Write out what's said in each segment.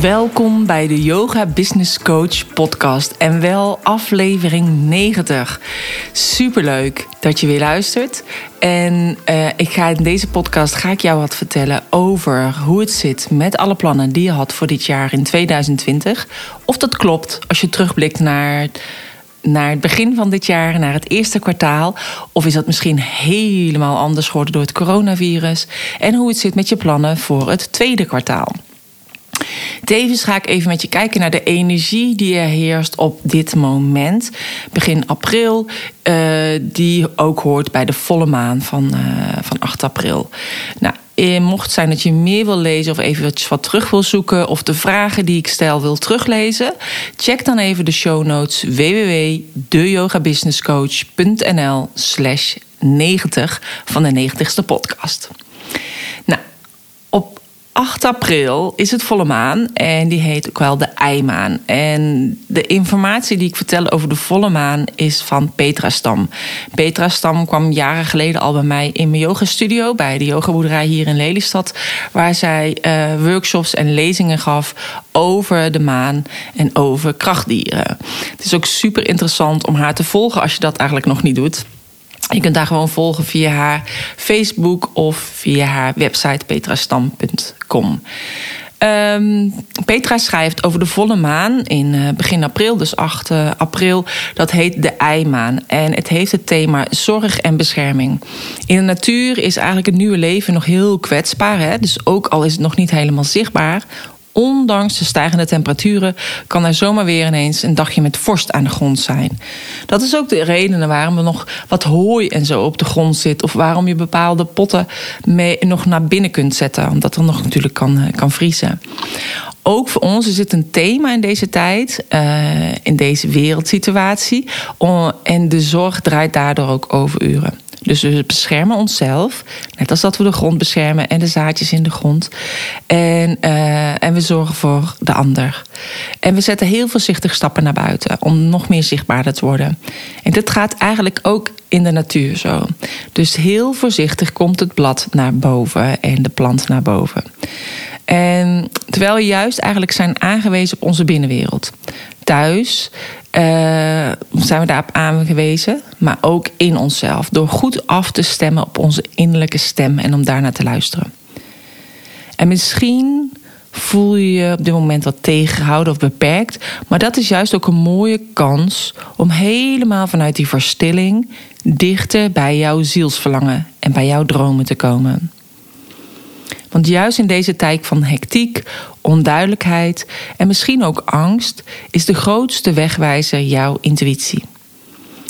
Welkom bij de Yoga Business Coach podcast en wel aflevering 90. Superleuk dat je weer luistert. En uh, ik ga in deze podcast ga ik jou wat vertellen over hoe het zit met alle plannen die je had voor dit jaar in 2020. Of dat klopt als je terugblikt naar naar het begin van dit jaar, naar het eerste kwartaal? Of is dat misschien helemaal anders geworden door het coronavirus? En hoe het zit met je plannen voor het tweede kwartaal? Tevens ga ik even met je kijken naar de energie die er heerst op dit moment. Begin april, uh, die ook hoort bij de volle maan van, uh, van 8 april. Nou, eh, mocht zijn dat je meer wil lezen of even wat terug wil zoeken of de vragen die ik stel wil teruglezen, check dan even de show notes www.deyogabusinesscoach.nl slash 90 van de 90ste podcast. 8 april is het volle maan en die heet ook wel de eimaan. En de informatie die ik vertel over de volle maan is van Petra Stam. Petra Stam kwam jaren geleden al bij mij in mijn yogastudio bij de yogaboerderij hier in Lelystad, waar zij uh, workshops en lezingen gaf over de maan en over krachtdieren. Het is ook super interessant om haar te volgen als je dat eigenlijk nog niet doet. Je kunt daar gewoon volgen via haar Facebook of via haar website petrastam.com. Um, Petra schrijft over de volle maan in uh, begin april, dus 8 uh, april. Dat heet de eimaan. En het heeft het thema zorg en bescherming. In de natuur is eigenlijk het nieuwe leven nog heel kwetsbaar. Hè? Dus ook al is het nog niet helemaal zichtbaar ondanks de stijgende temperaturen kan er zomaar weer ineens een dagje met vorst aan de grond zijn. Dat is ook de reden waarom er nog wat hooi en zo op de grond zit. Of waarom je bepaalde potten mee nog naar binnen kunt zetten. Omdat er nog natuurlijk kan, eh, kan vriezen. Ook voor ons is het een thema in deze tijd, uh, in deze wereldsituatie. en de zorg draait daardoor ook over uren. Dus we beschermen onszelf, net als dat we de grond beschermen en de zaadjes in de grond. En, uh, en we zorgen voor de ander. En we zetten heel voorzichtig stappen naar buiten om nog meer zichtbaarder te worden. En dit gaat eigenlijk ook in de natuur zo. Dus heel voorzichtig komt het blad naar boven en de plant naar boven. En terwijl we juist eigenlijk zijn aangewezen op onze binnenwereld. Thuis uh, zijn we daarop aangewezen, maar ook in onszelf. Door goed af te stemmen op onze innerlijke stem en om daarnaar te luisteren. En misschien voel je je op dit moment wat tegengehouden of beperkt, maar dat is juist ook een mooie kans om helemaal vanuit die verstilling dichter bij jouw zielsverlangen en bij jouw dromen te komen. Want juist in deze tijd van hectiek, onduidelijkheid en misschien ook angst is de grootste wegwijzer jouw intuïtie.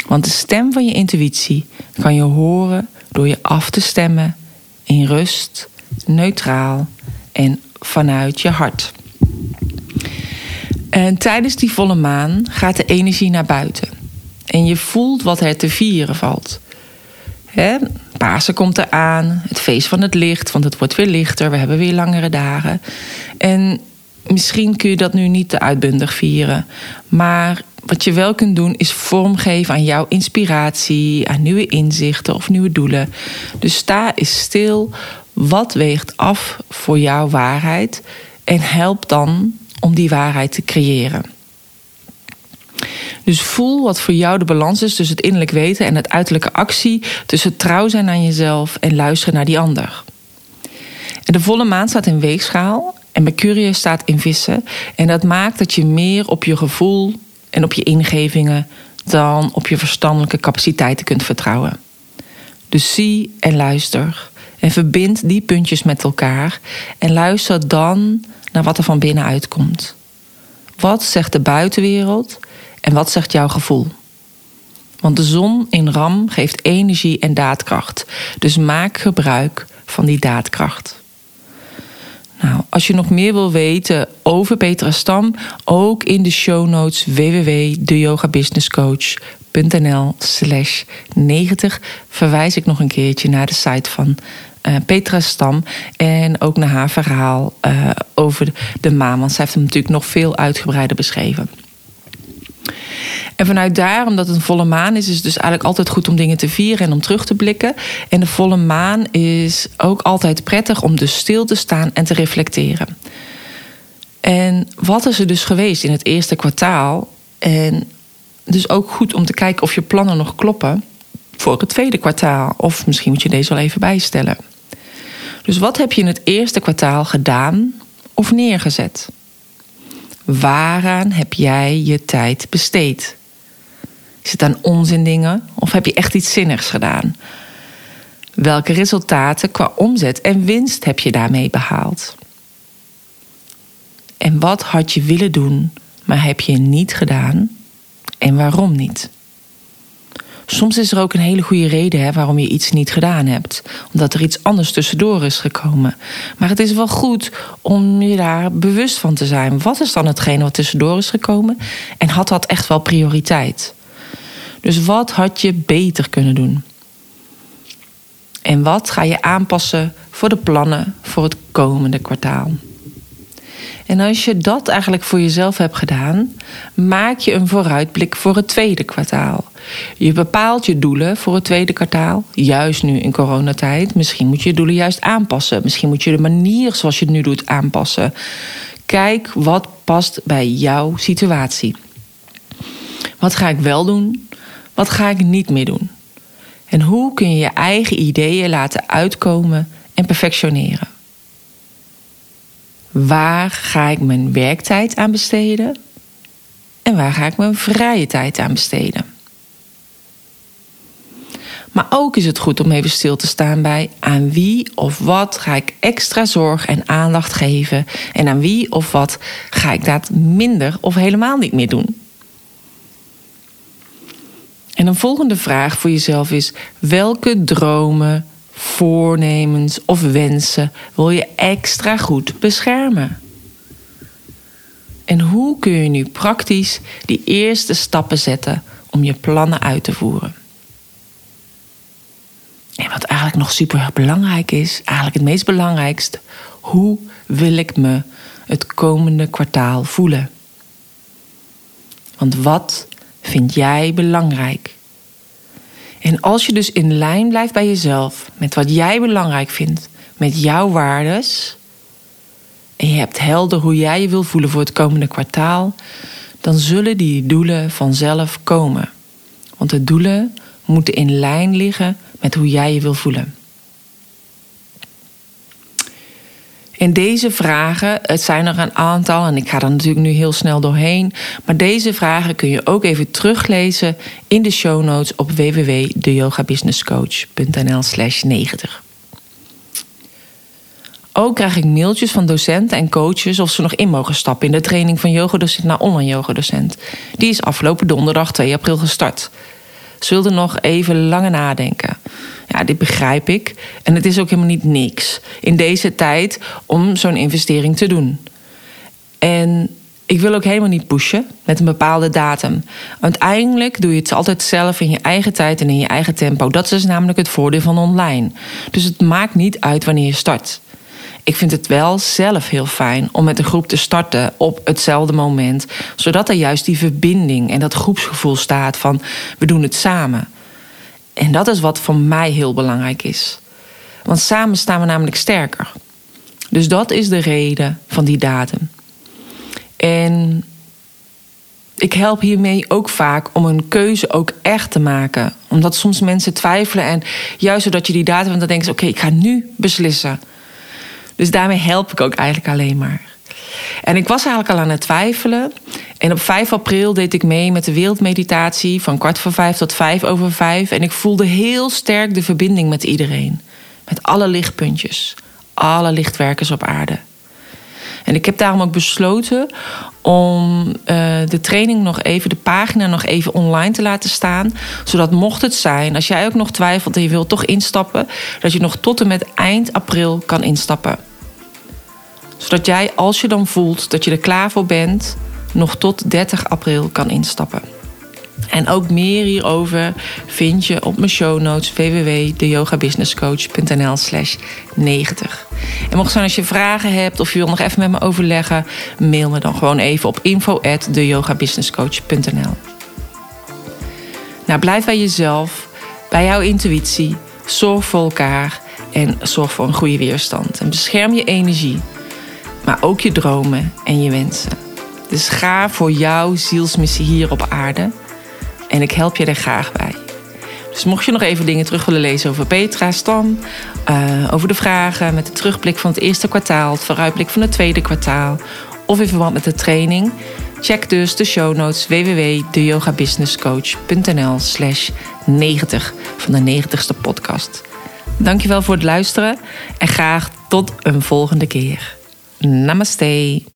Want de stem van je intuïtie kan je horen door je af te stemmen in rust, neutraal en vanuit je hart. En tijdens die volle maan gaat de energie naar buiten. En je voelt wat er te vieren valt. Hè? Pasen komt eraan, het feest van het licht, want het wordt weer lichter, we hebben weer langere dagen. En misschien kun je dat nu niet te uitbundig vieren, maar wat je wel kunt doen is vormgeven aan jouw inspiratie, aan nieuwe inzichten of nieuwe doelen. Dus sta eens stil, wat weegt af voor jouw waarheid en help dan om die waarheid te creëren. Dus voel wat voor jou de balans is tussen het innerlijk weten en het uiterlijke actie, tussen trouw zijn aan jezelf en luisteren naar die ander. En de volle maan staat in weegschaal en Mercurius staat in vissen. En dat maakt dat je meer op je gevoel en op je ingevingen dan op je verstandelijke capaciteiten kunt vertrouwen. Dus zie en luister en verbind die puntjes met elkaar en luister dan naar wat er van binnen uitkomt. Wat zegt de buitenwereld en wat zegt jouw gevoel? Want de zon in Ram geeft energie en daadkracht. Dus maak gebruik van die daadkracht. Nou, als je nog meer wil weten over Petra Stam, ook in de show notes www.deyogabusinesscoach.nl yogabusinesscoach.nl slash 90 verwijs ik nog een keertje naar de site van uh, Petra Stam. En ook naar haar verhaal uh, over de maan. Want zij heeft hem natuurlijk nog veel uitgebreider beschreven. En vanuit daar, omdat het een volle maan is, is het dus eigenlijk altijd goed om dingen te vieren en om terug te blikken. En de volle maan is ook altijd prettig om dus stil te staan en te reflecteren. En wat is er dus geweest in het eerste kwartaal? En dus ook goed om te kijken of je plannen nog kloppen voor het tweede kwartaal. Of misschien moet je deze wel even bijstellen. Dus wat heb je in het eerste kwartaal gedaan of neergezet? Waaraan heb jij je tijd besteed? Is het aan onzindingen of heb je echt iets zinnigs gedaan? Welke resultaten qua omzet en winst heb je daarmee behaald? En wat had je willen doen, maar heb je niet gedaan? En waarom niet? Soms is er ook een hele goede reden hè, waarom je iets niet gedaan hebt. Omdat er iets anders tussendoor is gekomen. Maar het is wel goed om je daar bewust van te zijn. Wat is dan hetgene wat tussendoor is gekomen? En had dat echt wel prioriteit? Dus wat had je beter kunnen doen? En wat ga je aanpassen voor de plannen voor het komende kwartaal? En als je dat eigenlijk voor jezelf hebt gedaan, maak je een vooruitblik voor het tweede kwartaal. Je bepaalt je doelen voor het tweede kwartaal, juist nu in coronatijd. Misschien moet je je doelen juist aanpassen. Misschien moet je de manier zoals je het nu doet aanpassen. Kijk wat past bij jouw situatie. Wat ga ik wel doen? Wat ga ik niet meer doen? En hoe kun je je eigen ideeën laten uitkomen en perfectioneren? Waar ga ik mijn werktijd aan besteden? En waar ga ik mijn vrije tijd aan besteden? Maar ook is het goed om even stil te staan bij aan wie of wat ga ik extra zorg en aandacht geven en aan wie of wat ga ik dat minder of helemaal niet meer doen. En een volgende vraag voor jezelf is: welke dromen, voornemens of wensen wil je extra goed beschermen? En hoe kun je nu praktisch die eerste stappen zetten om je plannen uit te voeren? En wat eigenlijk nog super belangrijk is, eigenlijk het meest belangrijkste, hoe wil ik me het komende kwartaal voelen? Want wat vind jij belangrijk? En als je dus in lijn blijft bij jezelf, met wat jij belangrijk vindt, met jouw waardes, en je hebt helder hoe jij je wil voelen voor het komende kwartaal, dan zullen die doelen vanzelf komen. Want de doelen moeten in lijn liggen met hoe jij je wil voelen. En deze vragen, het zijn er een aantal en ik ga er natuurlijk nu heel snel doorheen. Maar deze vragen kun je ook even teruglezen in de show notes op www.deyogabusinesscoach.nl slash 90. Ook krijg ik mailtjes van docenten en coaches of ze nog in mogen stappen in de training van yogadocent naar online yogadocent. Die is afgelopen donderdag 2 april gestart. Ze wilden nog even langer nadenken. Ja, dit begrijp ik. En het is ook helemaal niet niks in deze tijd om zo'n investering te doen. En ik wil ook helemaal niet pushen met een bepaalde datum. Uiteindelijk doe je het altijd zelf in je eigen tijd en in je eigen tempo. Dat is namelijk het voordeel van online. Dus het maakt niet uit wanneer je start. Ik vind het wel zelf heel fijn om met een groep te starten op hetzelfde moment, zodat er juist die verbinding en dat groepsgevoel staat van we doen het samen. En dat is wat voor mij heel belangrijk is. Want samen staan we namelijk sterker. Dus dat is de reden van die datum. En ik help hiermee ook vaak om een keuze ook echt te maken. Omdat soms mensen twijfelen en juist zodat je die datum... dan denken ze, oké, ik ga nu beslissen. Dus daarmee help ik ook eigenlijk alleen maar. En ik was eigenlijk al aan het twijfelen. En op 5 april deed ik mee met de wereldmeditatie van kwart voor vijf tot vijf over vijf. En ik voelde heel sterk de verbinding met iedereen. Met alle lichtpuntjes. Alle lichtwerkers op aarde. En ik heb daarom ook besloten om uh, de training nog even, de pagina nog even online te laten staan. Zodat mocht het zijn, als jij ook nog twijfelt en je wilt toch instappen, dat je nog tot en met eind april kan instappen zodat jij, als je dan voelt dat je er klaar voor bent, nog tot 30 april kan instappen. En ook meer hierover vind je op mijn show notes www.deyogabusinesscoach.nl slash 90. En mocht zijn als je vragen hebt of je wil nog even met me overleggen, mail me dan gewoon even op info at deyogabusinesscoach.nl Nou, blijf bij jezelf, bij jouw intuïtie, zorg voor elkaar en zorg voor een goede weerstand. En bescherm je energie, maar ook je dromen en je wensen. Dus ga voor jouw zielsmissie hier op aarde en ik help je er graag bij. Dus mocht je nog even dingen terug willen lezen over Petra Stam, uh, over de vragen met de terugblik van het eerste kwartaal, het vooruitblik van het tweede kwartaal, of in verband met de training, check dus de show notes www.deyogabusinesscoach.nl slash 90 van de 90ste podcast. Dankjewel voor het luisteren en graag tot een volgende keer. Namaste.